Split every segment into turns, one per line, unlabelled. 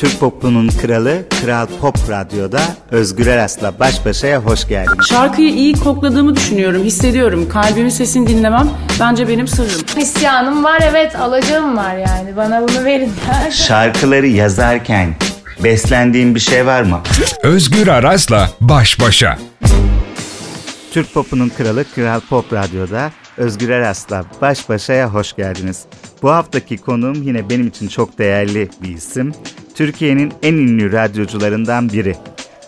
Türk popunun kralı Kral Pop Radyo'da Özgür Eras'la baş başaya hoş geldiniz.
Şarkıyı iyi kokladığımı düşünüyorum, hissediyorum. Kalbimin sesini dinlemem bence benim sırrım.
İsyanım var evet, alacağım var yani. Bana bunu verin.
Şarkıları yazarken beslendiğin bir şey var mı?
Özgür Aras'la baş başa.
Türk popunun kralı Kral Pop Radyo'da Özgür Eras'la baş başaya hoş geldiniz. Bu haftaki konuğum yine benim için çok değerli bir isim. Türkiye'nin en ünlü radyocularından biri.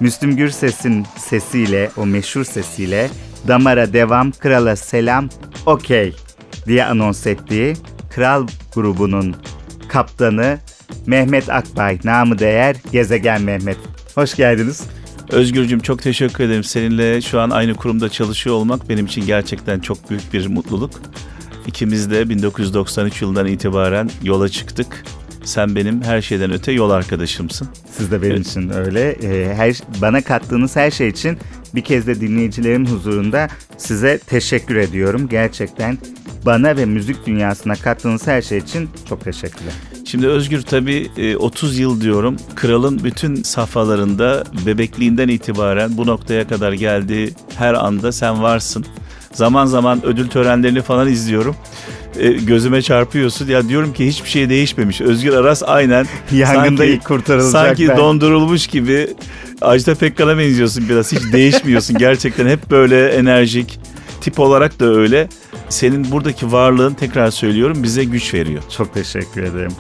Müslüm Gürses'in sesiyle, o meşhur sesiyle Damara Devam, Krala Selam, Okey diye anons ettiği Kral grubunun kaptanı Mehmet Akbay, namı değer Gezegen Mehmet. Hoş geldiniz.
Özgürcüm çok teşekkür ederim. Seninle şu an aynı kurumda çalışıyor olmak benim için gerçekten çok büyük bir mutluluk. İkimiz de 1993 yılından itibaren yola çıktık. Sen benim her şeyden öte yol arkadaşımsın.
Siz de benim evet. için öyle. Ee, her bana kattığınız her şey için bir kez de dinleyicilerin huzurunda size teşekkür ediyorum. Gerçekten bana ve müzik dünyasına kattığınız her şey için çok teşekkürler.
Şimdi Özgür tabii 30 e, yıl diyorum. Kralın bütün safhalarında bebekliğinden itibaren bu noktaya kadar geldiği her anda sen varsın. Zaman zaman ödül törenlerini falan izliyorum. E, gözüme çarpıyorsun. Ya diyorum ki hiçbir şey değişmemiş. Özgür Aras aynen.
Yangında sanki, ilk kurtarılacak.
Sanki ben. dondurulmuş gibi. Ajda Pekkan'a benziyorsun biraz. Hiç değişmiyorsun. Gerçekten hep böyle enerjik. Tip olarak da öyle. Senin buradaki varlığın tekrar söylüyorum bize güç veriyor.
Çok teşekkür ederim.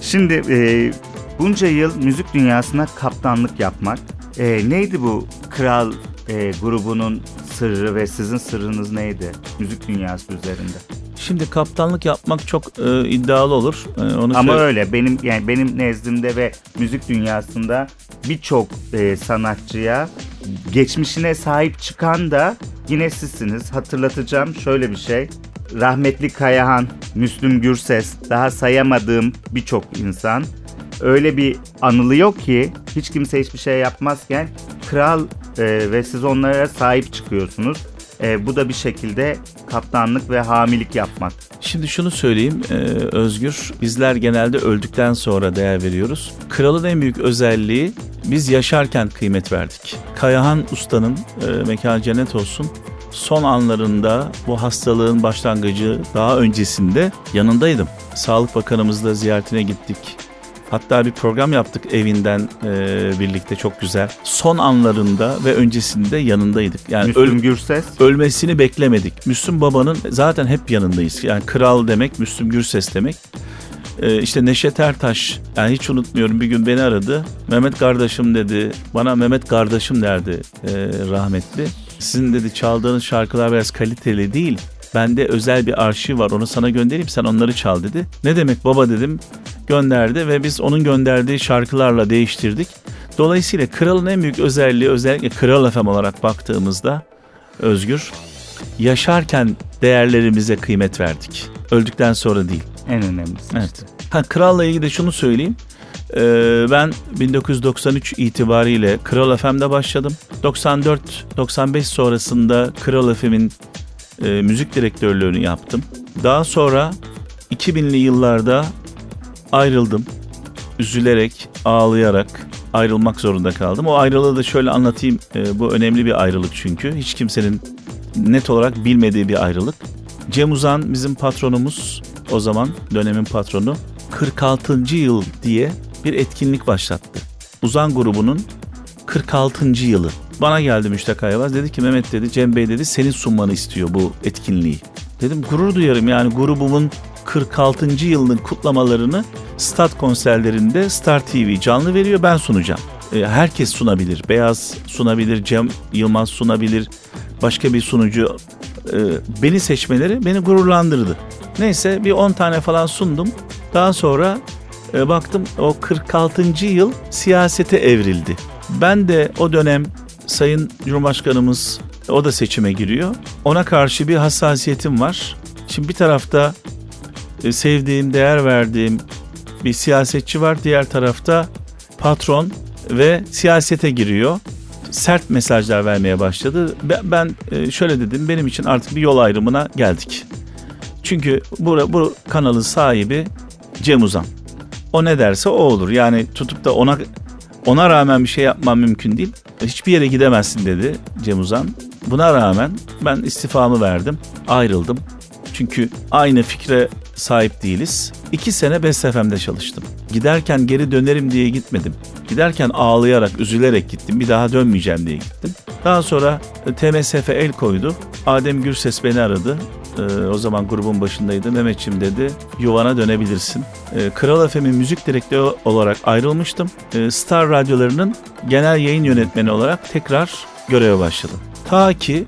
Şimdi e, bunca yıl müzik dünyasına kaptanlık yapmak. E, neydi bu kral e, grubunun sırrı ve sizin sırrınız neydi müzik dünyası üzerinde?
Şimdi kaptanlık yapmak çok e, iddialı olur.
E, onu Ama söyle- öyle benim yani benim nezdimde ve müzik dünyasında birçok e, sanatçıya geçmişine sahip çıkan da yine sizsiniz. Hatırlatacağım şöyle bir şey. Rahmetli Kayahan, Müslüm Gürses, daha sayamadığım birçok insan öyle bir anılıyor ki hiç kimse hiçbir şey yapmazken kral e, ve siz onlara sahip çıkıyorsunuz. E, bu da bir şekilde kaptanlık ve hamilik yapmak.
Şimdi şunu söyleyeyim e, Özgür, bizler genelde öldükten sonra değer veriyoruz. Kralın en büyük özelliği biz yaşarken kıymet verdik. Kayahan Usta'nın e, mekan cennet olsun son anlarında bu hastalığın başlangıcı daha öncesinde yanındaydım. Sağlık Bakanımızla ziyaretine gittik. Hatta bir program yaptık evinden e, birlikte çok güzel. Son anlarında ve öncesinde yanındaydık.
Yani Müslüm öl- Gürses.
Ölmesini beklemedik. Müslüm Baba'nın zaten hep yanındayız. Yani kral demek, Müslüm Gürses demek. Ee, işte Neşet Ertaş, yani hiç unutmuyorum bir gün beni aradı. Mehmet kardeşim dedi, bana Mehmet kardeşim derdi e, rahmetli. Sizin dedi çaldığınız şarkılar biraz kaliteli değil. Bende özel bir arşiv var onu sana göndereyim sen onları çal dedi. Ne demek baba dedim gönderdi ve biz onun gönderdiği şarkılarla değiştirdik. Dolayısıyla kralın en büyük özelliği özellikle Kral FM olarak baktığımızda Özgür yaşarken değerlerimize kıymet verdik. Öldükten sonra değil.
En önemlisi.
Evet. Ha, kralla ilgili de şunu söyleyeyim. Ee, ben 1993 itibariyle Kral FM'de başladım. 94-95 sonrasında Kral FM'in e, müzik direktörlüğünü yaptım. Daha sonra 2000'li yıllarda ayrıldım. Üzülerek, ağlayarak ayrılmak zorunda kaldım. O ayrılığı da şöyle anlatayım. E, bu önemli bir ayrılık çünkü. Hiç kimsenin net olarak bilmediği bir ayrılık. Cem Uzan bizim patronumuz o zaman dönemin patronu 46. yıl diye bir etkinlik başlattı. Uzan grubunun 46. yılı. Bana geldi Müştak Ayvaz. Dedi ki Mehmet dedi Cem Bey dedi senin sunmanı istiyor bu etkinliği. Dedim gurur duyarım yani grubumun 46. yılının kutlamalarını stat konserlerinde Star TV canlı veriyor ben sunacağım. E, herkes sunabilir. Beyaz sunabilir, Cem Yılmaz sunabilir, başka bir sunucu. E, beni seçmeleri beni gururlandırdı. Neyse bir 10 tane falan sundum. Daha sonra e, baktım o 46. yıl siyasete evrildi. Ben de o dönem Sayın Cumhurbaşkanımız o da seçime giriyor. Ona karşı bir hassasiyetim var. Şimdi bir tarafta e, sevdiğim, değer verdiğim bir siyasetçi var. Diğer tarafta patron ve siyasete giriyor. Sert mesajlar vermeye başladı. Ben e, şöyle dedim benim için artık bir yol ayrımına geldik. Çünkü bu, bu kanalın sahibi Cem Uzan. O ne derse o olur. Yani tutup da ona ona rağmen bir şey yapmam mümkün değil. Hiçbir yere gidemezsin dedi Cem Uzan. Buna rağmen ben istifamı verdim. Ayrıldım. Çünkü aynı fikre sahip değiliz. İki sene Best FM'de çalıştım. Giderken geri dönerim diye gitmedim. Giderken ağlayarak, üzülerek gittim. Bir daha dönmeyeceğim diye gittim. Daha sonra TMSF el koydu. Adem Gürses beni aradı. Ee, o zaman grubun başındaydı. Mehmetçim dedi yuvana dönebilirsin. Ee, Kral FM'in müzik direktörü olarak ayrılmıştım. Ee, Star radyolarının genel yayın yönetmeni olarak tekrar göreve başladım. Ta ki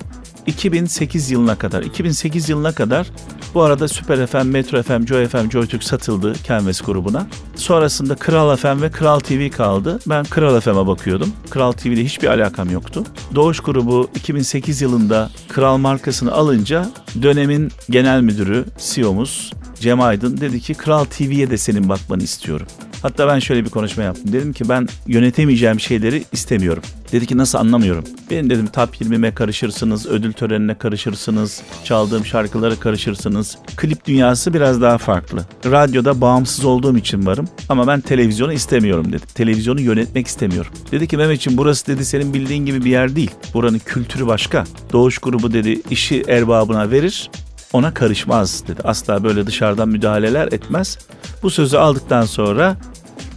2008 yılına kadar, 2008 yılına kadar bu arada Süper FM, Metro FM, Joy FM, Joy Türk satıldı Canvas grubuna. Sonrasında Kral FM ve Kral TV kaldı. Ben Kral FM'e bakıyordum. Kral TV'de hiçbir alakam yoktu. Doğuş grubu 2008 yılında Kral markasını alınca dönemin genel müdürü, CEO'muz Cem Aydın dedi ki Kral TV'ye de senin bakmanı istiyorum. Hatta ben şöyle bir konuşma yaptım. Dedim ki ben yönetemeyeceğim şeyleri istemiyorum. Dedi ki nasıl anlamıyorum. Ben dedim top 20'me karışırsınız, ödül törenine karışırsınız, çaldığım şarkılara karışırsınız. Klip dünyası biraz daha farklı. Radyoda bağımsız olduğum için varım ama ben televizyonu istemiyorum dedi. Televizyonu yönetmek istemiyorum. Dedi ki Mehmetciğim burası dedi senin bildiğin gibi bir yer değil. Buranın kültürü başka. Doğuş grubu dedi işi erbabına verir ona karışmaz dedi. Asla böyle dışarıdan müdahaleler etmez. Bu sözü aldıktan sonra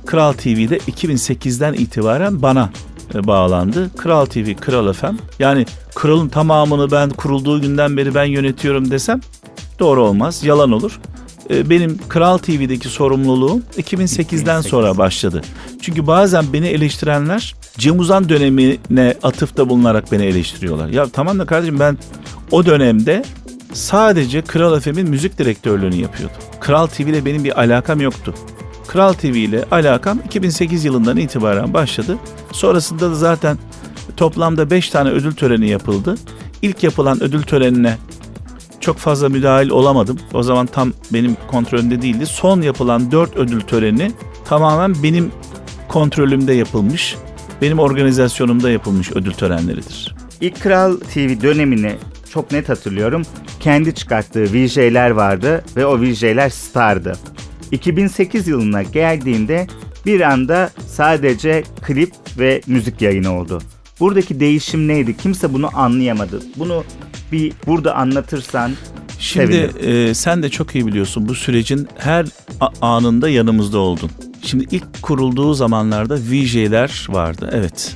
Kral TV'de 2008'den itibaren bana e, bağlandı. Kral TV, Kral FM. Yani kralın tamamını ben kurulduğu günden beri ben yönetiyorum desem doğru olmaz, yalan olur. E, benim Kral TV'deki sorumluluğum 2008'den sonra başladı. Çünkü bazen beni eleştirenler Cem Uzan dönemine atıfta bulunarak beni eleştiriyorlar. Ya tamam da kardeşim ben o dönemde sadece Kral FM'in müzik direktörlüğünü yapıyordum. Kral TV ile benim bir alakam yoktu. Kral TV ile alakam 2008 yılından itibaren başladı. Sonrasında da zaten toplamda 5 tane ödül töreni yapıldı. İlk yapılan ödül törenine çok fazla müdahil olamadım. O zaman tam benim kontrolümde değildi. Son yapılan 4 ödül töreni tamamen benim kontrolümde yapılmış, benim organizasyonumda yapılmış ödül törenleridir.
İlk Kral TV dönemini çok net hatırlıyorum. Kendi çıkarttığı VJ'ler vardı ve o VJ'ler stardı. 2008 yılına geldiğinde bir anda sadece klip ve müzik yayını oldu. Buradaki değişim neydi? Kimse bunu anlayamadı. Bunu bir burada anlatırsan
Şimdi e, sen de çok iyi biliyorsun bu sürecin her anında yanımızda oldun. Şimdi ilk kurulduğu zamanlarda VJ'ler vardı. Evet.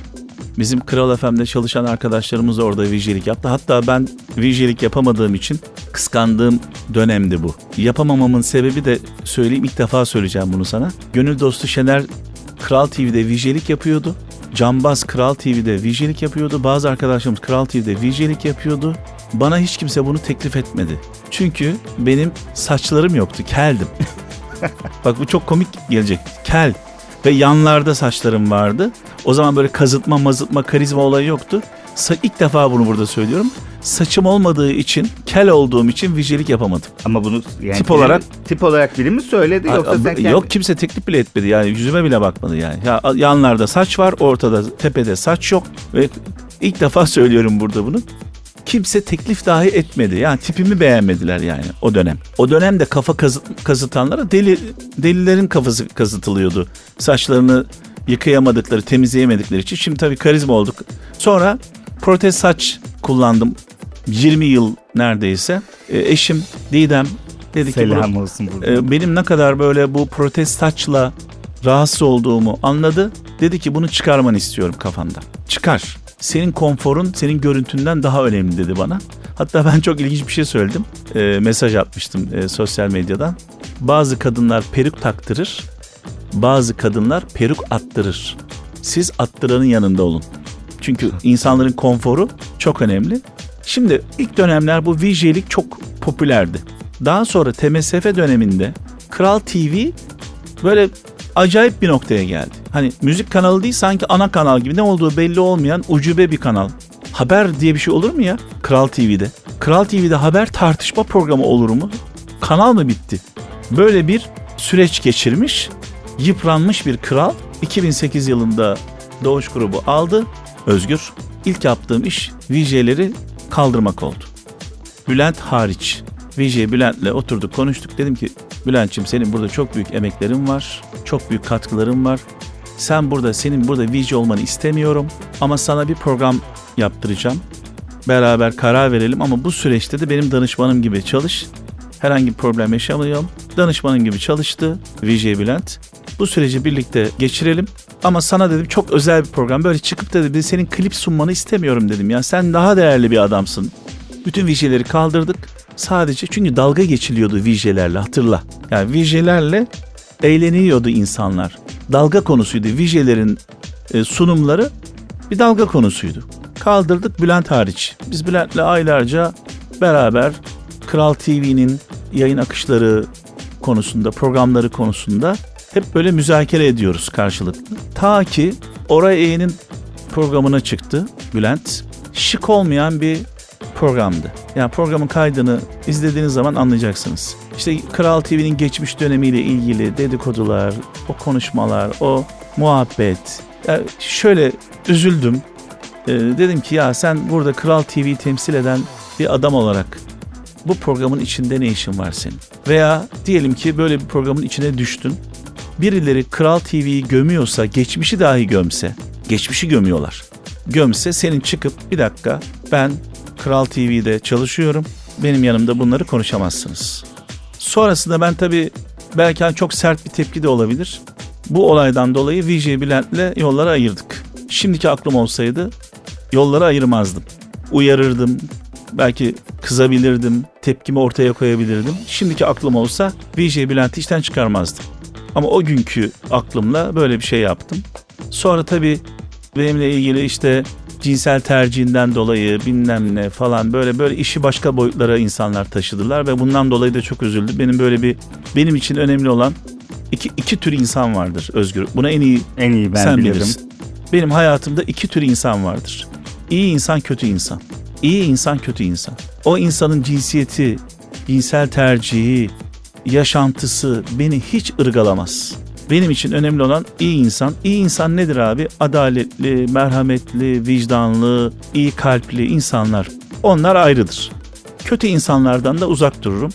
Bizim Kral FM'de çalışan arkadaşlarımız orada VJ'lik yaptı. Hatta ben VJ'lik yapamadığım için kıskandığım dönemdi bu. Yapamamamın sebebi de söyleyeyim ilk defa söyleyeceğim bunu sana. Gönül dostu Şener Kral TV'de VJ'lik yapıyordu. Cambaz Kral TV'de VJ'lik yapıyordu. Bazı arkadaşlarımız Kral TV'de VJ'lik yapıyordu. Bana hiç kimse bunu teklif etmedi. Çünkü benim saçlarım yoktu, keldim. Bak bu çok komik gelecek. Kel ve yanlarda saçlarım vardı. O zaman böyle kazıtma, mazıtma, karizma olayı yoktu. Sa- ilk defa bunu burada söylüyorum. Saçım olmadığı için, kel olduğum için vijelik yapamadım.
Ama bunu yani
Tip olarak-
tip olarak biri mi söyledi yoksa sen kendi...
Yok kimse teklif bile etmedi yani yüzüme bile bakmadı yani. Ya, yanlarda saç var, ortada tepede saç yok ve ilk defa söylüyorum burada bunu. Kimse teklif dahi etmedi. Yani tipimi beğenmediler yani o dönem. O dönemde kafa kazıt, kazıtanlara deli delilerin kafası kazıtılıyordu. Saçlarını yıkayamadıkları, temizleyemedikleri için. Şimdi tabii karizma olduk. Sonra protez saç kullandım. 20 yıl neredeyse. E, eşim Didem dedi ki
Selam olsun burada.
e, benim ne kadar böyle bu protez saçla rahatsız olduğumu anladı. Dedi ki bunu çıkarmanı istiyorum kafandan. Çıkar. Senin konforun senin görüntünden daha önemli dedi bana. Hatta ben çok ilginç bir şey söyledim. E, mesaj atmıştım e, sosyal medyadan. Bazı kadınlar peruk taktırır. Bazı kadınlar peruk attırır. Siz attıranın yanında olun. Çünkü insanların konforu çok önemli. Şimdi ilk dönemler bu VJ'lik çok popülerdi. Daha sonra TMSF döneminde Kral TV böyle acayip bir noktaya geldi. Hani müzik kanalı değil sanki ana kanal gibi ne olduğu belli olmayan ucube bir kanal. Haber diye bir şey olur mu ya Kral TV'de? Kral TV'de haber tartışma programı olur mu? Kanal mı bitti? Böyle bir süreç geçirmiş, yıpranmış bir kral 2008 yılında Doğuş grubu aldı. Özgür. İlk yaptığım iş VJ'leri kaldırmak oldu. Bülent hariç. VJ Bülent'le oturduk konuştuk. Dedim ki Bülent'ciğim senin burada çok büyük emeklerin var. Çok büyük katkıların var. Sen burada senin burada VJ olmanı istemiyorum ama sana bir program yaptıracağım. Beraber karar verelim ama bu süreçte de benim danışmanım gibi çalış. Herhangi bir problem yaşamayalım. Danışmanım gibi çalıştı VJ Bülent. Bu süreci birlikte geçirelim. Ama sana dedim çok özel bir program. Böyle çıkıp da dedi senin klip sunmanı istemiyorum dedim. Ya sen daha değerli bir adamsın. Bütün VJ'leri kaldırdık. Sadece çünkü dalga geçiliyordu VJ'lerle hatırla. Yani VJ'lerle eğleniyordu insanlar. Dalga konusuydu. VJ'lerin e, sunumları bir dalga konusuydu. Kaldırdık Bülent hariç. Biz Bülent'le aylarca beraber Kral TV'nin yayın akışları konusunda, programları konusunda hep böyle müzakere ediyoruz karşılıklı. Ta ki Oray Eğen'in programına çıktı Bülent. Şık olmayan bir programdı. Yani programın kaydını izlediğiniz zaman anlayacaksınız. İşte Kral TV'nin geçmiş dönemiyle ilgili dedikodular, o konuşmalar, o muhabbet. Yani şöyle üzüldüm. Ee, dedim ki ya sen burada Kral TV'yi temsil eden bir adam olarak bu programın içinde ne işin var senin? Veya diyelim ki böyle bir programın içine düştün. Birileri Kral TV'yi gömüyorsa, geçmişi dahi gömse, geçmişi gömüyorlar. Gömse senin çıkıp bir dakika ben Kral TV'de çalışıyorum. Benim yanımda bunları konuşamazsınız. Sonrasında ben tabii belki hani çok sert bir tepki de olabilir. Bu olaydan dolayı VJ Bülent'le yolları ayırdık. Şimdiki aklım olsaydı yolları ayırmazdım. Uyarırdım, belki kızabilirdim, tepkimi ortaya koyabilirdim. Şimdiki aklım olsa VJ Bülent'i işten çıkarmazdım. Ama o günkü aklımla böyle bir şey yaptım. Sonra tabii benimle ilgili işte cinsel tercihinden dolayı bilmem ne falan böyle böyle işi başka boyutlara insanlar taşıdılar ve bundan dolayı da çok üzüldüm. Benim böyle bir benim için önemli olan iki, iki tür insan vardır Özgür. Buna en iyi
En iyi ben
sen
bilirim.
bilirsin. Benim hayatımda iki tür insan vardır. İyi insan, kötü insan. İyi insan, kötü insan. O insanın cinsiyeti, cinsel tercihi, yaşantısı beni hiç ırgalamaz. Benim için önemli olan iyi insan. İyi insan nedir abi? Adaletli, merhametli, vicdanlı, iyi kalpli insanlar. Onlar ayrıdır. Kötü insanlardan da uzak dururum.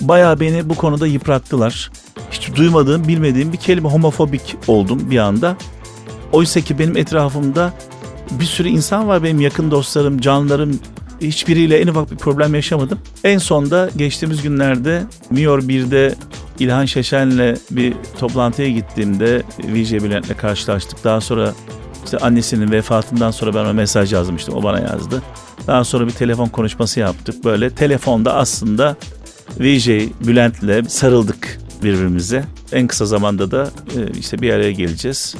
Bayağı beni bu konuda yıprattılar. Hiç duymadığım, bilmediğim bir kelime homofobik oldum bir anda. Oysa ki benim etrafımda bir sürü insan var benim yakın dostlarım, canlarım. Hiçbiriyle en ufak bir problem yaşamadım. En sonda geçtiğimiz günlerde Miyor 1'de İlhan Şeşen'le bir toplantıya gittiğimde VJ Bülent'le karşılaştık. Daha sonra işte annesinin vefatından sonra ben ona mesaj yazmıştım. O bana yazdı. Daha sonra bir telefon konuşması yaptık. Böyle telefonda aslında VJ Bülent'le sarıldık birbirimize. En kısa zamanda da e, işte bir araya geleceğiz.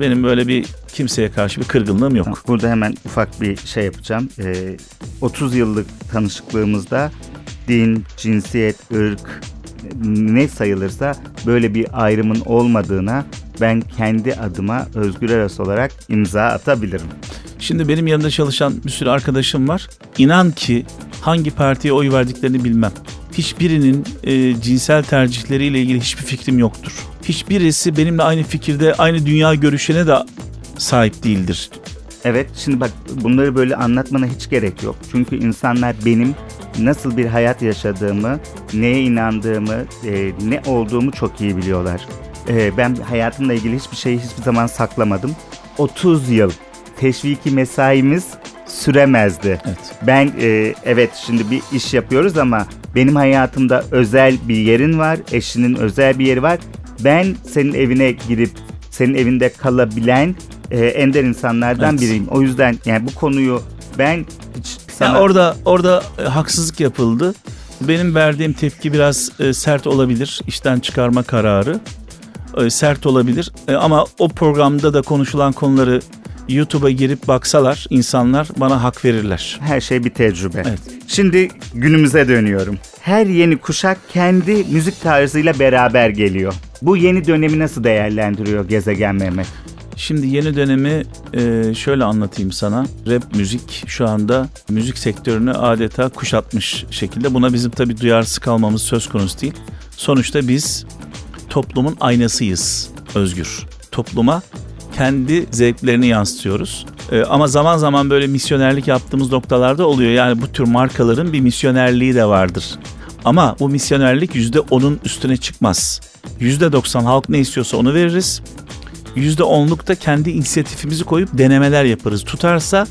Benim böyle bir kimseye karşı bir kırgınlığım yok.
Burada hemen ufak bir şey yapacağım. Ee, 30 yıllık tanışıklığımızda din, cinsiyet, ırk ne sayılırsa böyle bir ayrımın olmadığına ben kendi adıma Özgür Aras olarak imza atabilirim.
Şimdi benim yanında çalışan bir sürü arkadaşım var. İnan ki hangi partiye oy verdiklerini bilmem. Hiçbirinin e, cinsel tercihleriyle ilgili hiçbir fikrim yoktur. Hiçbirisi benimle aynı fikirde, aynı dünya görüşüne de sahip değildir.
Evet şimdi bak bunları böyle anlatmana hiç gerek yok. Çünkü insanlar benim nasıl bir hayat yaşadığımı, neye inandığımı, e, ne olduğumu çok iyi biliyorlar. E, ben hayatımla ilgili hiçbir şeyi hiçbir zaman saklamadım. 30 yıl teşviki mesaimiz süremezdi.
Evet.
Ben e, evet şimdi bir iş yapıyoruz ama benim hayatımda özel bir yerin var, eşinin özel bir yeri var. Ben senin evine girip senin evinde kalabilen e, ender insanlardan
Evet.
biriyim. O yüzden yani bu konuyu ben hiç sana
Yani orada orada e, haksızlık yapıldı. Benim verdiğim tepki biraz e, sert olabilir. İşten çıkarma kararı e, sert olabilir. E, ama o programda da konuşulan konuları YouTube'a girip baksalar insanlar bana hak verirler.
her şey bir tecrübe.
Evet.
Şimdi günümüze dönüyorum. Her yeni kuşak kendi müzik tarzıyla beraber geliyor. Bu yeni dönemi nasıl değerlendiriyor Gezegen Mehmet?
Şimdi yeni dönemi e, şöyle anlatayım sana. Rap müzik şu anda müzik sektörünü adeta kuşatmış şekilde. Buna bizim tabii duyarsız kalmamız söz konusu değil. Sonuçta biz toplumun aynasıyız Özgür. Topluma kendi zevklerini yansıtıyoruz. E, ama zaman zaman böyle misyonerlik yaptığımız noktalarda oluyor. Yani bu tür markaların bir misyonerliği de vardır. Ama bu misyonerlik %10'un üstüne çıkmaz. %90 halk ne istiyorsa onu veririz. %10'luk da kendi inisiyatifimizi koyup denemeler yaparız. Tutarsa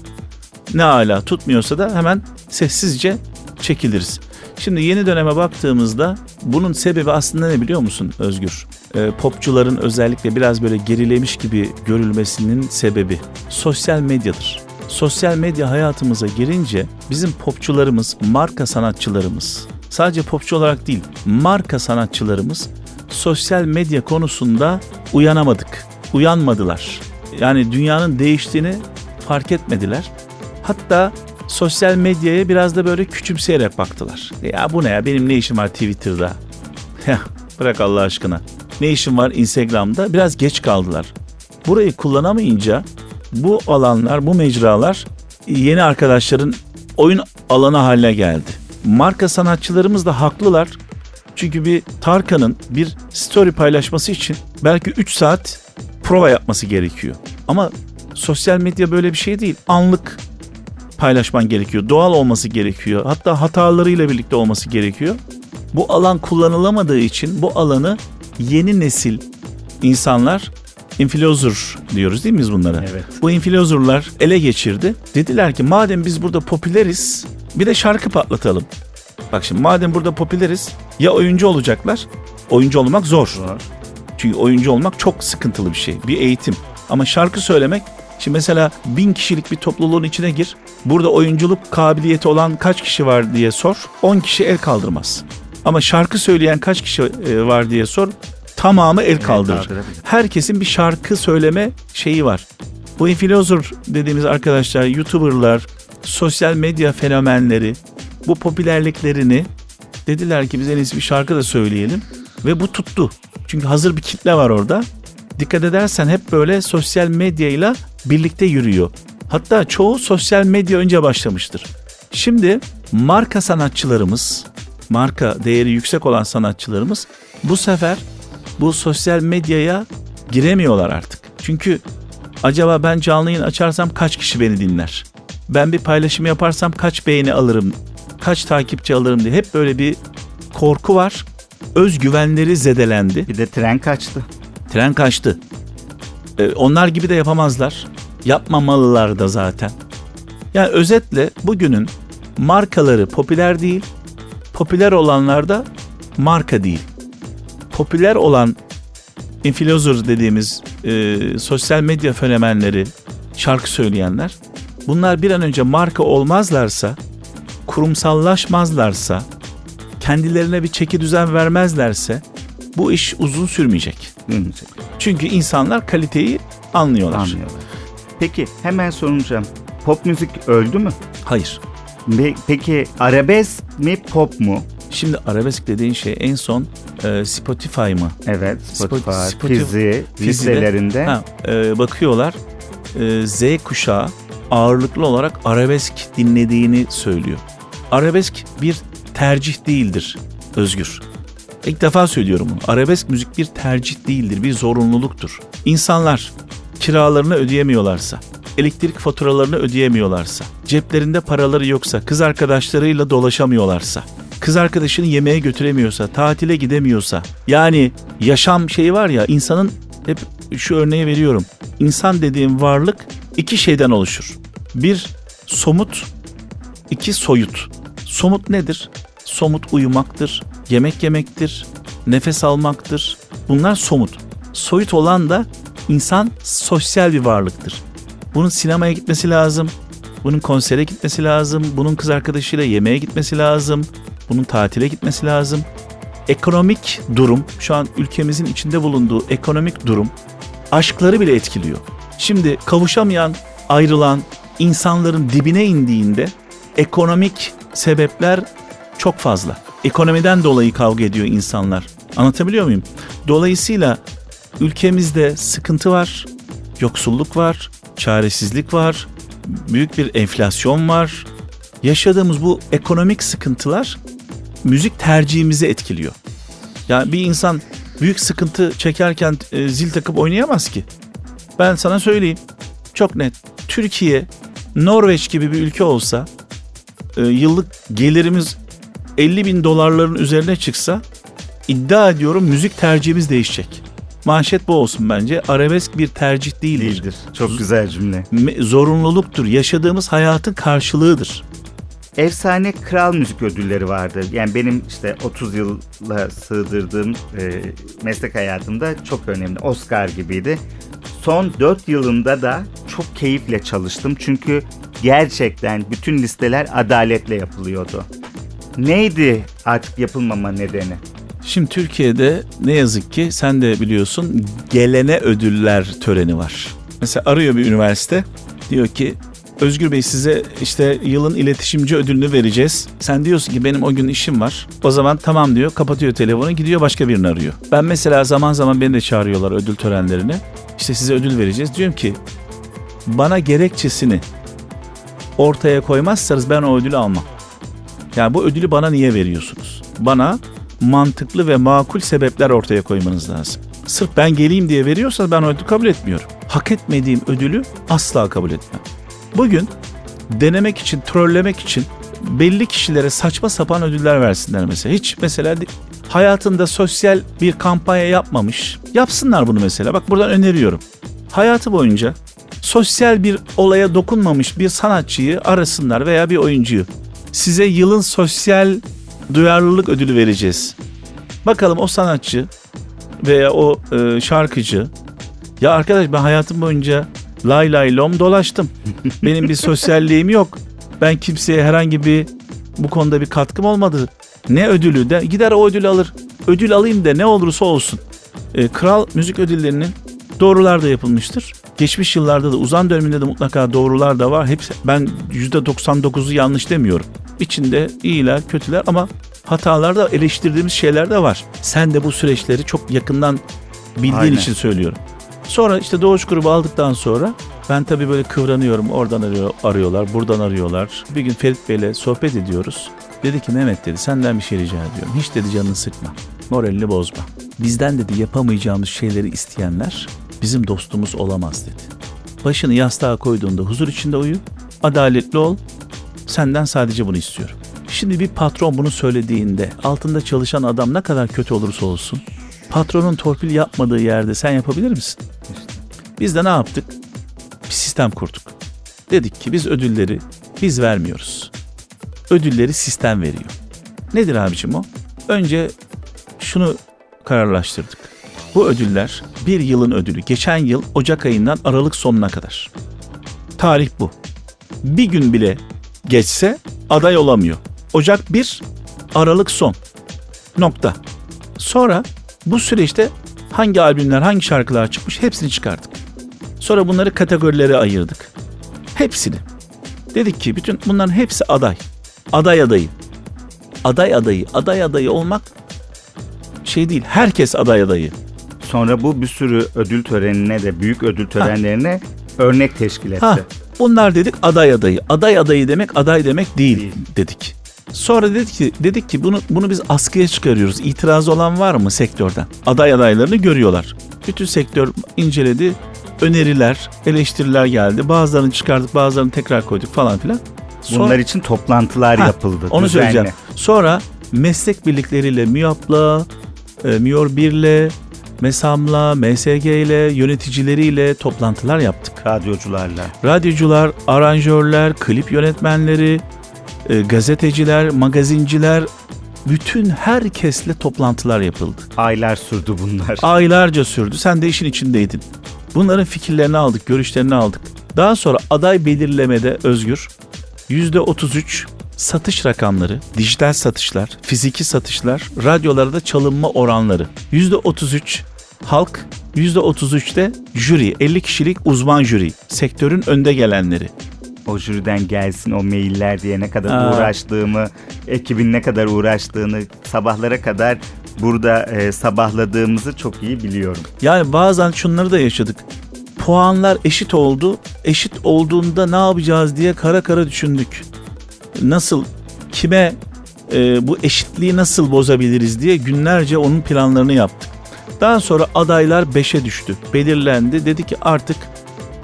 ne ala tutmuyorsa da hemen sessizce çekiliriz. Şimdi yeni döneme baktığımızda bunun sebebi aslında ne biliyor musun Özgür? Ee, popçuların özellikle biraz böyle gerilemiş gibi görülmesinin sebebi sosyal medyadır. Sosyal medya hayatımıza girince bizim popçularımız, marka sanatçılarımız, sadece popçu olarak değil, marka sanatçılarımız sosyal medya konusunda uyanamadık, uyanmadılar. Yani dünyanın değiştiğini fark etmediler. Hatta sosyal medyaya biraz da böyle küçümseyerek baktılar. Ya bu ne ya benim ne işim var Twitter'da? Bırak Allah aşkına. Ne işim var Instagram'da? Biraz geç kaldılar. Burayı kullanamayınca bu alanlar, bu mecralar yeni arkadaşların oyun alanı haline geldi. Marka sanatçılarımız da haklılar. Çünkü bir Tarkan'ın bir story paylaşması için belki 3 saat prova yapması gerekiyor. Ama sosyal medya böyle bir şey değil. Anlık paylaşman gerekiyor. Doğal olması gerekiyor. Hatta hatalarıyla birlikte olması gerekiyor. Bu alan kullanılamadığı için bu alanı yeni nesil insanlar influencer diyoruz değil mi biz bunlara?
Evet.
Bu influencerlar ele geçirdi. Dediler ki madem biz burada popüleriz bir de şarkı patlatalım. Bak şimdi madem burada popüleriz ya oyuncu olacaklar. Oyuncu olmak zor.
Zor.
Çünkü oyuncu olmak çok sıkıntılı bir şey. Bir eğitim. Ama şarkı söylemek Şimdi mesela bin kişilik bir topluluğun içine gir. Burada oyunculuk kabiliyeti olan kaç kişi var diye sor. 10 kişi el kaldırmaz. Ama şarkı söyleyen kaç kişi e, var diye sor. Tamamı el kaldırır. Herkesin bir şarkı söyleme şeyi var. Bu influencer dediğimiz arkadaşlar, YouTuber'lar, sosyal medya fenomenleri bu popülerliklerini dediler ki biz en iyisi bir şarkı da söyleyelim ve bu tuttu. Çünkü hazır bir kitle var orada. Dikkat edersen hep böyle sosyal medyayla birlikte yürüyor. Hatta çoğu sosyal medya önce başlamıştır. Şimdi marka sanatçılarımız, marka değeri yüksek olan sanatçılarımız bu sefer bu sosyal medyaya giremiyorlar artık. Çünkü acaba ben canlı yayın açarsam kaç kişi beni dinler? Ben bir paylaşım yaparsam kaç beğeni alırım? Kaç takipçi alırım diye hep böyle bir korku var. Özgüvenleri zedelendi.
Bir de tren kaçtı.
Tren kaçtı. Ee, onlar gibi de yapamazlar. Yapmamalılar da zaten. Yani özetle bugünün markaları popüler değil, popüler olanlar da marka değil. Popüler olan influencer dediğimiz e, sosyal medya fenomenleri, şarkı söyleyenler, bunlar bir an önce marka olmazlarsa, kurumsallaşmazlarsa, kendilerine bir çeki düzen vermezlerse bu iş uzun sürmeyecek.
Bilmeyecek.
Çünkü insanlar kaliteyi anlıyorlar.
Anlıyorlar. Peki hemen soracağım. Pop müzik öldü mü?
Hayır.
Pe- Peki arabesk mi pop mu?
Şimdi arabesk dediğin şey en son e, Spotify mı?
Evet Spotify,
Spotify-
Fizi, listelerinde.
Ha, e, bakıyorlar e, Z kuşağı ağırlıklı olarak arabesk dinlediğini söylüyor. Arabesk bir tercih değildir Özgür. İlk defa söylüyorum bunu. Arabesk müzik bir tercih değildir, bir zorunluluktur. İnsanlar kiralarını ödeyemiyorlarsa, elektrik faturalarını ödeyemiyorlarsa, ceplerinde paraları yoksa, kız arkadaşlarıyla dolaşamıyorlarsa, kız arkadaşını yemeğe götüremiyorsa, tatile gidemiyorsa, yani yaşam şeyi var ya insanın hep şu örneği veriyorum. İnsan dediğim varlık iki şeyden oluşur. Bir somut, iki soyut. Somut nedir? Somut uyumaktır, yemek yemektir, nefes almaktır. Bunlar somut. Soyut olan da insan sosyal bir varlıktır. Bunun sinemaya gitmesi lazım. Bunun konsere gitmesi lazım. Bunun kız arkadaşıyla yemeğe gitmesi lazım. Bunun tatile gitmesi lazım. Ekonomik durum, şu an ülkemizin içinde bulunduğu ekonomik durum aşkları bile etkiliyor. Şimdi kavuşamayan, ayrılan insanların dibine indiğinde ekonomik sebepler çok fazla. Ekonomiden dolayı kavga ediyor insanlar. Anlatabiliyor muyum? Dolayısıyla ülkemizde sıkıntı var, yoksulluk var, çaresizlik var, büyük bir enflasyon var. Yaşadığımız bu ekonomik sıkıntılar müzik tercihimizi etkiliyor. Yani bir insan büyük sıkıntı çekerken e, zil takıp oynayamaz ki. Ben sana söyleyeyim. Çok net. Türkiye, Norveç gibi bir ülke olsa e, yıllık gelirimiz 50 bin dolarların üzerine çıksa iddia ediyorum müzik tercihimiz değişecek. Manşet bu olsun bence. Arabesk bir tercih değildir.
Değildir. Çok güzel cümle.
Zorunluluktur. Yaşadığımız hayatın karşılığıdır.
Efsane kral müzik ödülleri vardı. Yani benim işte 30 yılla sığdırdığım e, meslek hayatımda çok önemli. Oscar gibiydi. Son 4 yılında da çok keyifle çalıştım. Çünkü gerçekten bütün listeler adaletle yapılıyordu. Neydi artık yapılmama nedeni?
Şimdi Türkiye'de ne yazık ki sen de biliyorsun gelene ödüller töreni var. Mesela arıyor bir üniversite diyor ki Özgür Bey size işte yılın iletişimci ödülünü vereceğiz. Sen diyorsun ki benim o gün işim var. O zaman tamam diyor kapatıyor telefonu gidiyor başka birini arıyor. Ben mesela zaman zaman beni de çağırıyorlar ödül törenlerine. İşte size ödül vereceğiz. Diyorum ki bana gerekçesini ortaya koymazsanız ben o ödülü almam. Yani bu ödülü bana niye veriyorsunuz? Bana mantıklı ve makul sebepler ortaya koymanız lazım. Sırf ben geleyim diye veriyorsa ben ödülü kabul etmiyorum. Hak etmediğim ödülü asla kabul etmem. Bugün denemek için, trollemek için belli kişilere saçma sapan ödüller versinler mesela. Hiç mesela hayatında sosyal bir kampanya yapmamış. Yapsınlar bunu mesela. Bak buradan öneriyorum. Hayatı boyunca sosyal bir olaya dokunmamış bir sanatçıyı arasınlar veya bir oyuncuyu. Size yılın sosyal duyarlılık ödülü vereceğiz. Bakalım o sanatçı veya o e, şarkıcı ya arkadaş ben hayatım boyunca lay lay lom dolaştım. Benim bir sosyalliğim yok. Ben kimseye herhangi bir bu konuda bir katkım olmadı. Ne ödülü de gider o ödülü alır. Ödül alayım da ne olursa olsun. E, Kral müzik ödüllerinin doğrular da yapılmıştır. Geçmiş yıllarda da uzan döneminde de mutlaka doğrular da var. Hepsi ben %99'u yanlış demiyorum. İçinde iyiler, kötüler ama hatalarda eleştirdiğimiz şeyler de var. Sen de bu süreçleri çok yakından bildiğin
Aynen.
için söylüyorum. Sonra işte Doğuş grubu aldıktan sonra ben tabii böyle kıvranıyorum. Oradan arıyor, arıyorlar, buradan arıyorlar. Bir gün Ferit Bey'le sohbet ediyoruz. Dedi ki Mehmet dedi senden bir şey rica ediyorum. Hiç dedi canını sıkma. Moralini bozma. Bizden dedi yapamayacağımız şeyleri isteyenler bizim dostumuz olamaz dedi. Başını yastığa koyduğunda huzur içinde uyu. Adaletli ol. Senden sadece bunu istiyorum. Şimdi bir patron bunu söylediğinde altında çalışan adam ne kadar kötü olursa olsun patronun torpil yapmadığı yerde sen yapabilir misin? Biz de ne yaptık? Bir sistem kurduk. Dedik ki biz ödülleri biz vermiyoruz. Ödülleri sistem veriyor. Nedir abicim o? Önce şunu kararlaştırdık. Bu ödüller bir yılın ödülü. Geçen yıl Ocak ayından Aralık sonuna kadar. Tarih bu. Bir gün bile geçse aday olamıyor. Ocak 1, Aralık son. Nokta. Sonra bu süreçte hangi albümler, hangi şarkılar çıkmış hepsini çıkardık. Sonra bunları kategorilere ayırdık. Hepsini. Dedik ki bütün bunların hepsi aday. Aday adayı. Aday adayı. Aday adayı olmak şey değil. Herkes aday adayı.
Sonra bu bir sürü ödül törenine de büyük ödül törenlerine örnek teşkil etti.
Ha, bunlar dedik aday adayı. Aday adayı demek aday demek değil,
Değil.
dedik. Sonra dedik ki dedik ki bunu bunu biz askıya çıkarıyoruz. İtiraz olan var mı sektörden? Aday adaylarını görüyorlar. Bütün sektör inceledi. Öneriler, eleştiriler geldi. Bazılarını çıkardık, bazılarını tekrar koyduk falan filan. Sonra-
Bunlar için toplantılar
Ha,
yapıldı.
Onu
düzenli.
söyleyeceğim. Sonra meslek birlikleriyle MÜYAP'la, e, MÜYOR 1'le, MESAM'la, MSG ile, yöneticileriyle toplantılar yaptık.
Radyocularla.
Radyocular, aranjörler, klip yönetmenleri, e, gazeteciler, magazinciler, bütün herkesle toplantılar yapıldı.
Aylar sürdü bunlar.
Aylarca sürdü. Sen de işin içindeydin. Bunların fikirlerini aldık, görüşlerini aldık. Daha sonra aday belirlemede Özgür %33 satış rakamları, dijital satışlar, fiziki satışlar, radyolarda çalınma oranları. %33 halk, %33'te jüri, 50 kişilik uzman jüri, sektörün önde gelenleri.
O jüriden gelsin o mailler diye ne kadar
Aa.
uğraştığımı, ekibin ne kadar uğraştığını sabahlara kadar burada e, sabahladığımızı çok iyi biliyorum.
Yani bazen şunları da yaşadık. Puanlar eşit oldu. Eşit olduğunda ne yapacağız diye kara kara düşündük. Nasıl, kime e, bu eşitliği nasıl bozabiliriz diye günlerce onun planlarını yaptık. Daha sonra adaylar 5'e düştü. Belirlendi. Dedi ki artık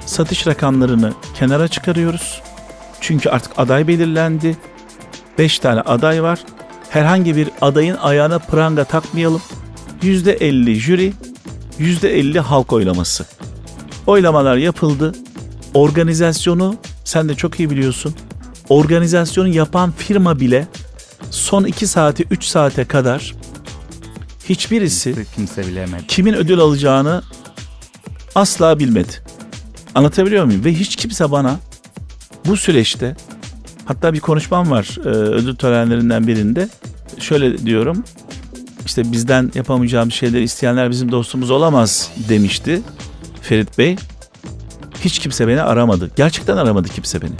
satış rakamlarını kenara çıkarıyoruz. Çünkü artık aday belirlendi. 5 tane aday var. herhangi bir adayın ayağına pranga takmayalım. %50 jüri, %50 halk oylaması. Oylamalar yapıldı. Organizasyonu sen de çok iyi biliyorsun. Organizasyonu yapan firma bile son 2 saati 3 saate kadar hiçbirisi
Kimse bilemedi.
kimin ödül alacağını asla bilmedi. Anlatabiliyor muyum? Ve hiç kimse bana bu süreçte hatta bir konuşmam var e, ödül törenlerinden birinde. Şöyle diyorum. işte bizden yapamayacağımız şeyleri isteyenler bizim dostumuz olamaz demişti Ferit Bey. Hiç kimse beni aramadı. Gerçekten aramadı kimse beni.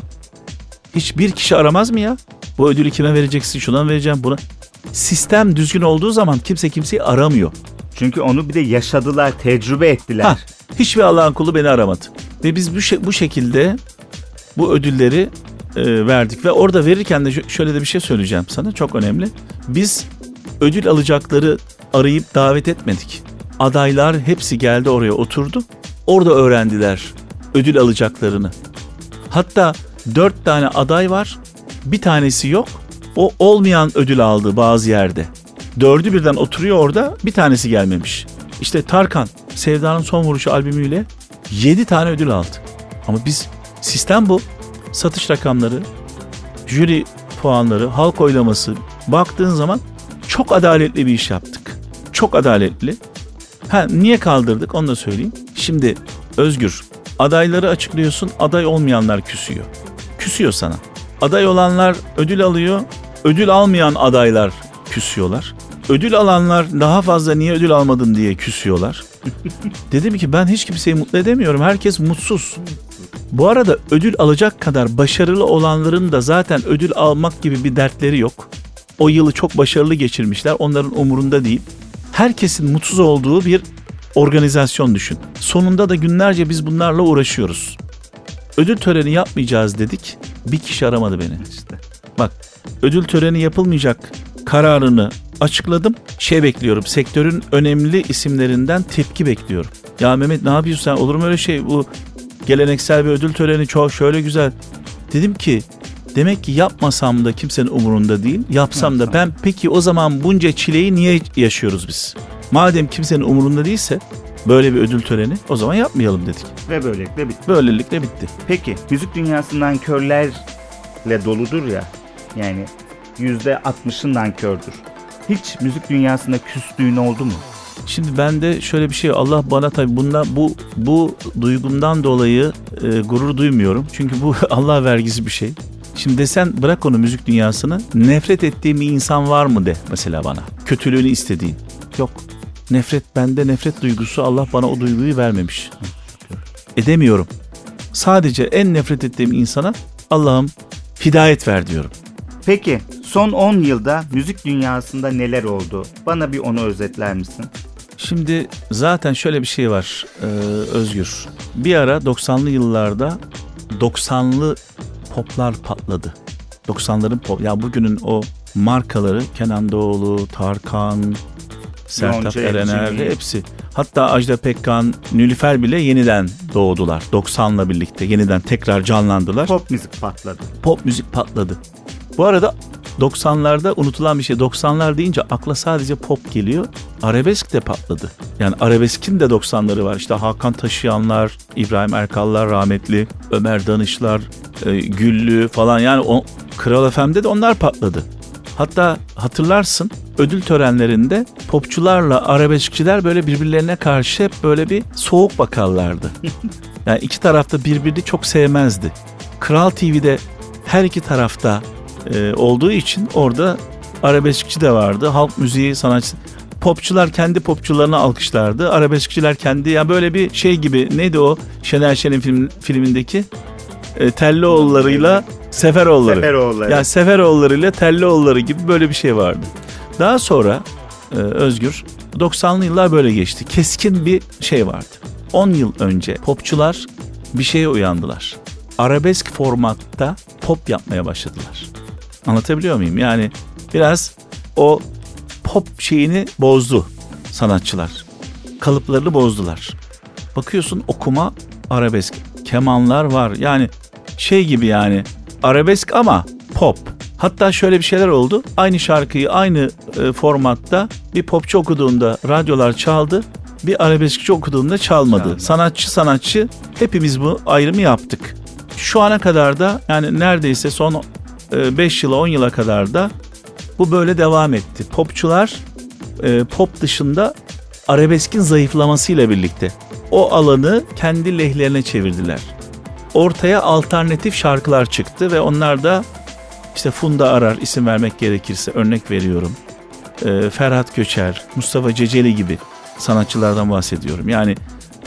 Hiçbir kişi aramaz mı ya? Bu ödülü kime vereceksin? Şuna mı vereceğim buna. Sistem düzgün olduğu zaman kimse kimseyi aramıyor.
Çünkü onu bir de yaşadılar, tecrübe ettiler.
Ha, hiçbir Allah'ın kulu beni aramadı. Ve biz bu, şe- bu şekilde bu ödülleri e, verdik. Ve orada verirken de şö- şöyle de bir şey söyleyeceğim sana çok önemli. Biz ödül alacakları arayıp davet etmedik. Adaylar hepsi geldi oraya oturdu. Orada öğrendiler ödül alacaklarını. Hatta dört tane aday var. Bir tanesi yok. O olmayan ödül aldı bazı yerde. Dördü birden oturuyor orada bir tanesi gelmemiş. İşte Tarkan Sevda'nın son vuruşu albümüyle 7 tane ödül aldı. Ama biz sistem bu. Satış rakamları, jüri puanları, halk oylaması baktığın zaman çok adaletli bir iş yaptık. Çok adaletli. Ha niye kaldırdık onu da söyleyeyim. Şimdi Özgür adayları açıklıyorsun aday olmayanlar küsüyor. Küsüyor sana. Aday olanlar ödül alıyor. Ödül almayan adaylar küsüyorlar. Ödül alanlar daha fazla niye ödül almadın diye küsüyorlar. Dedim ki ben hiç kimseyi mutlu edemiyorum. Herkes mutsuz. Bu arada ödül alacak kadar başarılı olanların da zaten ödül almak gibi bir dertleri yok. O yılı çok başarılı geçirmişler. Onların umurunda değil. Herkesin mutsuz olduğu bir organizasyon düşün. Sonunda da günlerce biz bunlarla uğraşıyoruz. Ödül töreni yapmayacağız dedik. Bir kişi aramadı beni.
İşte.
Bak ödül töreni yapılmayacak kararını açıkladım. Şey bekliyorum sektörün önemli isimlerinden tepki bekliyorum. Ya Mehmet ne yapıyorsun sen olur mu öyle şey bu geleneksel bir ödül töreni çok şöyle güzel. Dedim ki demek ki yapmasam da kimsenin umurunda değil. Yapsam da ben peki o zaman bunca çileyi niye yaşıyoruz biz? Madem kimsenin umurunda değilse böyle bir ödül töreni o zaman yapmayalım dedik.
Ve böylelikle bitti.
Böylelikle bitti.
Peki müzik dünyasından körlerle doludur ya. Yani yüzde altmışın nankördür. Hiç müzik dünyasında küstüğün oldu mu?
Şimdi ben de şöyle bir şey Allah bana tabii bundan bu bu duygumdan dolayı e, gurur duymuyorum. Çünkü bu Allah vergisi bir şey. Şimdi desen bırak onu müzik dünyasını nefret ettiğim bir insan var mı de mesela bana. Kötülüğünü istediğin. Yok. Nefret bende nefret duygusu Allah bana o duyguyu vermemiş. Edemiyorum. Sadece en nefret ettiğim insana Allah'ım hidayet ver diyorum.
Peki son 10 yılda müzik dünyasında neler oldu? Bana bir onu özetler misin?
Şimdi zaten şöyle bir şey var e, Özgür. Bir ara 90'lı yıllarda 90'lı poplar patladı. 90'ların pop. Ya bugünün o markaları Kenan Doğulu, Tarkan, Sertab Erener hepsi. Hatta Ajda Pekkan, Nülüfer bile yeniden doğdular. 90'la birlikte yeniden tekrar canlandılar
Pop müzik patladı.
pop müzik patladı. Bu arada 90'larda unutulan bir şey. 90'lar deyince akla sadece pop geliyor. Arabesk de patladı. Yani arabeskin de 90'ları var. İşte Hakan Taşıyanlar, İbrahim Erkallar rahmetli, Ömer Danışlar, e, Güllü falan. Yani o Kral FM'de de onlar patladı. Hatta hatırlarsın ödül törenlerinde popçularla arabeskçiler böyle birbirlerine karşı hep böyle bir soğuk bakarlardı. Yani iki tarafta birbirini çok sevmezdi. Kral TV'de her iki tarafta e, olduğu için orada arabeskçi de vardı. Halk müziği sanatçısı. Popçular kendi popçularını alkışlardı. Arabeskçiler kendi ya böyle bir şey gibi neydi o Şener Şen'in film, filmindeki e, Tellioğulları'yla Seferoğulları.
Seferoğulları.
Ya Seferoğulları'yla Tellioğulları gibi böyle bir şey vardı. Daha sonra e, Özgür 90'lı yıllar böyle geçti. Keskin bir şey vardı. 10 yıl önce popçular bir şeye uyandılar. Arabesk formatta pop yapmaya başladılar. Anlatabiliyor muyum? Yani biraz o pop şeyini bozdu sanatçılar. Kalıplarını bozdular. Bakıyorsun okuma arabesk. Kemanlar var. Yani şey gibi yani arabesk ama pop. Hatta şöyle bir şeyler oldu. Aynı şarkıyı aynı e, formatta bir popçu okuduğunda radyolar çaldı. Bir arabeskçi okuduğunda çalmadı.
Çalmadı.
Sanatçı sanatçı hepimiz bu ayrımı yaptık. Şu ana kadar da yani neredeyse son 5 yıla 10 yıla kadar da bu böyle devam etti. Popçular e, pop dışında arabeskin zayıflamasıyla birlikte o alanı kendi lehlerine çevirdiler. Ortaya alternatif şarkılar çıktı ve onlar da işte Funda Arar isim vermek gerekirse örnek veriyorum. E, Ferhat Göçer, Mustafa Ceceli gibi sanatçılardan bahsediyorum. Yani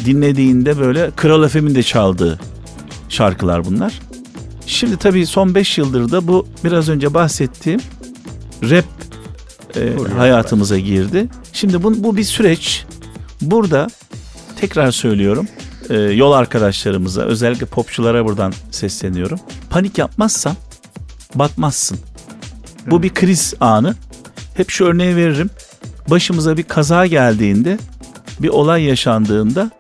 dinlediğinde böyle Kral Efem'in de çaldığı şarkılar bunlar. Şimdi tabii son 5 yıldır da bu biraz önce bahsettiğim rap e, hayatımıza girdi. Şimdi bu, bu bir süreç. Burada tekrar söylüyorum e, yol arkadaşlarımıza özellikle popçulara buradan sesleniyorum. Panik yapmazsan batmazsın. Bu bir kriz anı. Hep şu örneği veririm. Başımıza bir kaza geldiğinde, bir olay yaşandığında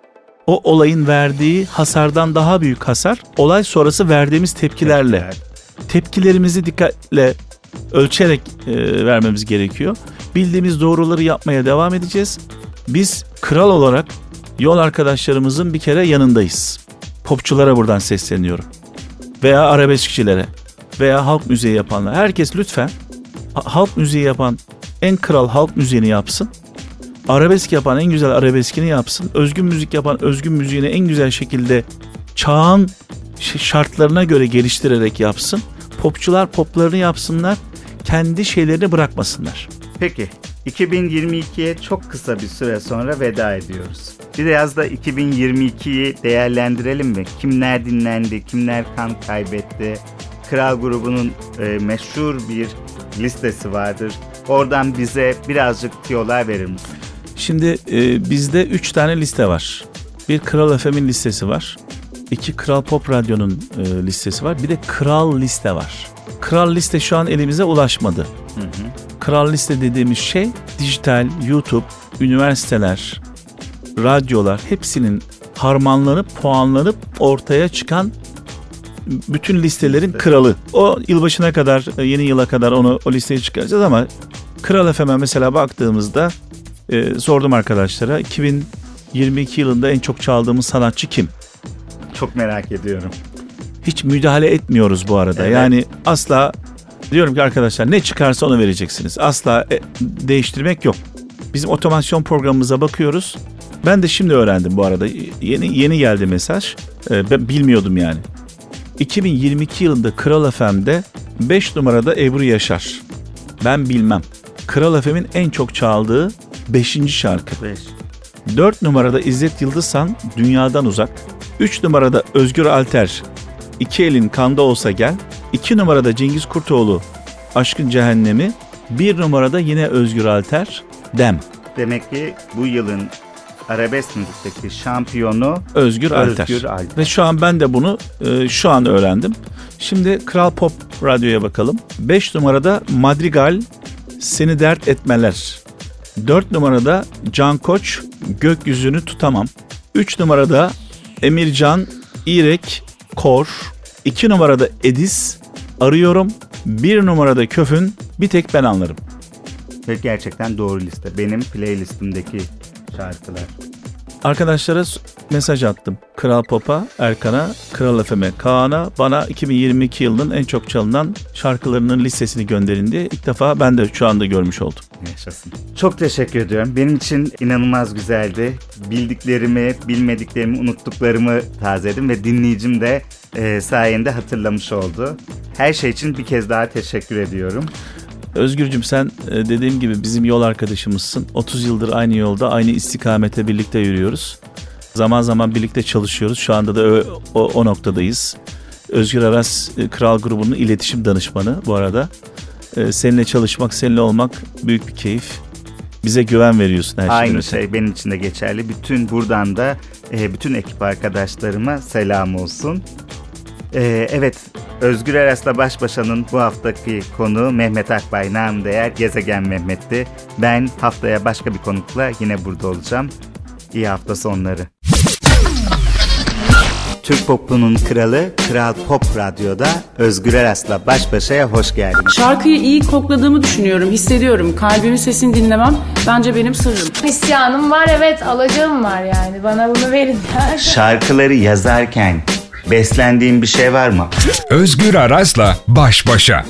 o olayın verdiği hasardan daha büyük hasar olay sonrası verdiğimiz tepkilerle tepkilerimizi dikkatle ölçerek e, vermemiz gerekiyor. Bildiğimiz doğruları yapmaya devam edeceğiz. Biz kral olarak yol arkadaşlarımızın bir kere yanındayız. Popçulara buradan sesleniyorum. Veya arabeskçilere veya halk müziği yapanlar. Herkes lütfen ha- halk müziği yapan en kral halk müziğini yapsın. Arabesk yapan en güzel arabeskini yapsın. Özgün müzik yapan özgün müziğini en güzel şekilde çağın şartlarına göre geliştirerek yapsın. Popçular poplarını yapsınlar. Kendi şeylerini bırakmasınlar.
Peki 2022'ye çok kısa bir süre sonra veda ediyoruz. Biraz da 2022'yi değerlendirelim mi? Kimler dinlendi, kimler kan kaybetti? Kral grubunun e, meşhur bir listesi vardır. Oradan bize birazcık tiyolar verir misin?
Şimdi e, bizde 3 tane liste var. Bir Kral FM'in listesi var. İki Kral Pop Radyo'nun e, listesi var. Bir de Kral Liste var. Kral Liste şu an elimize ulaşmadı. Kral Liste dediğimiz şey dijital, YouTube, üniversiteler, radyolar hepsinin harmanlanıp puanlanıp ortaya çıkan bütün listelerin
Liste.
kralı. O yılbaşına kadar, e, yeni yıla kadar onu o listeyi çıkaracağız ama Kral FM'e mesela baktığımızda e, sordum arkadaşlara 2022 yılında en çok çaldığımız sanatçı kim?
Çok merak ediyorum.
Hiç müdahale etmiyoruz bu arada.
Evet.
Yani asla diyorum ki arkadaşlar ne çıkarsa onu vereceksiniz. Asla e, değiştirmek yok. Bizim otomasyon programımıza bakıyoruz. Ben de şimdi öğrendim bu arada. Yeni yeni geldi mesaj. E, ben bilmiyordum yani. 2022 yılında Kral FM'de 5 numarada Ebru Yaşar. Ben bilmem. Kral FM'in en çok çaldığı 5. şarkı.
5.
4 numarada İzzet Yıldızhan Dünyadan Uzak. 3 numarada Özgür Alter İki elin kanda olsa gel. 2 numarada Cengiz Kurtoğlu Aşkın Cehennemi. 1 numarada yine Özgür Alter Dem.
Demek ki bu yılın arabesk müzikteki şampiyonu
Özgür Alter.
Özgür Alter.
Ve şu an ben de bunu e, şu an öğrendim. Şimdi Kral Pop Radyo'ya bakalım. 5 numarada Madrigal Seni Dert Etmeler. 4 numarada Can Koç Gökyüzünü Tutamam. 3 numarada Emircan İrek Kor. 2 numarada Edis Arıyorum. 1 numarada Köfün Bir Tek Ben Anlarım.
Ve gerçekten doğru liste. Benim playlistimdeki şarkılar.
Arkadaşlara mesaj attım. Kral Pop'a, Erkan'a, Kral FM'e, Kaan'a bana 2022 yılının en çok çalınan şarkılarının listesini gönderin diye ilk defa ben de şu anda görmüş oldum.
Yaşasın. Çok teşekkür ediyorum. Benim için inanılmaz güzeldi. Bildiklerimi, bilmediklerimi, unuttuklarımı tazeledim ve dinleyicim de e, sayende hatırlamış oldu. Her şey için bir kez daha teşekkür ediyorum.
Özgürcüm sen e, dediğim gibi bizim yol arkadaşımızsın. 30 yıldır aynı yolda, aynı istikamete birlikte yürüyoruz. Zaman zaman birlikte çalışıyoruz. Şu anda da o, o noktadayız. Özgür Aras e, Kral grubunun iletişim danışmanı bu arada. E, Seninle çalışmak, seninle olmak büyük bir keyif. Bize güven veriyorsun her şeyden
Aynı
öte.
şey benim için de geçerli. Bütün buradan da e, bütün ekip arkadaşlarıma selam olsun. E, evet, Özgür Eras'la Baş Başa'nın bu haftaki konu Mehmet Akbay nam değer Gezegen Mehmet'ti. Ben haftaya başka bir konukla yine burada olacağım. İyi hafta sonları. Türk popunun kralı Kral Pop Radyo'da Özgür Eras'la baş başaya hoş geldiniz.
Şarkıyı iyi kokladığımı düşünüyorum, hissediyorum. Kalbimin sesini dinlemem bence benim sırrım.
İsyanım var evet alacağım var yani. Bana bunu verin.
Şarkıları yazarken beslendiğin bir şey var mı?
Özgür Aras'la baş başa.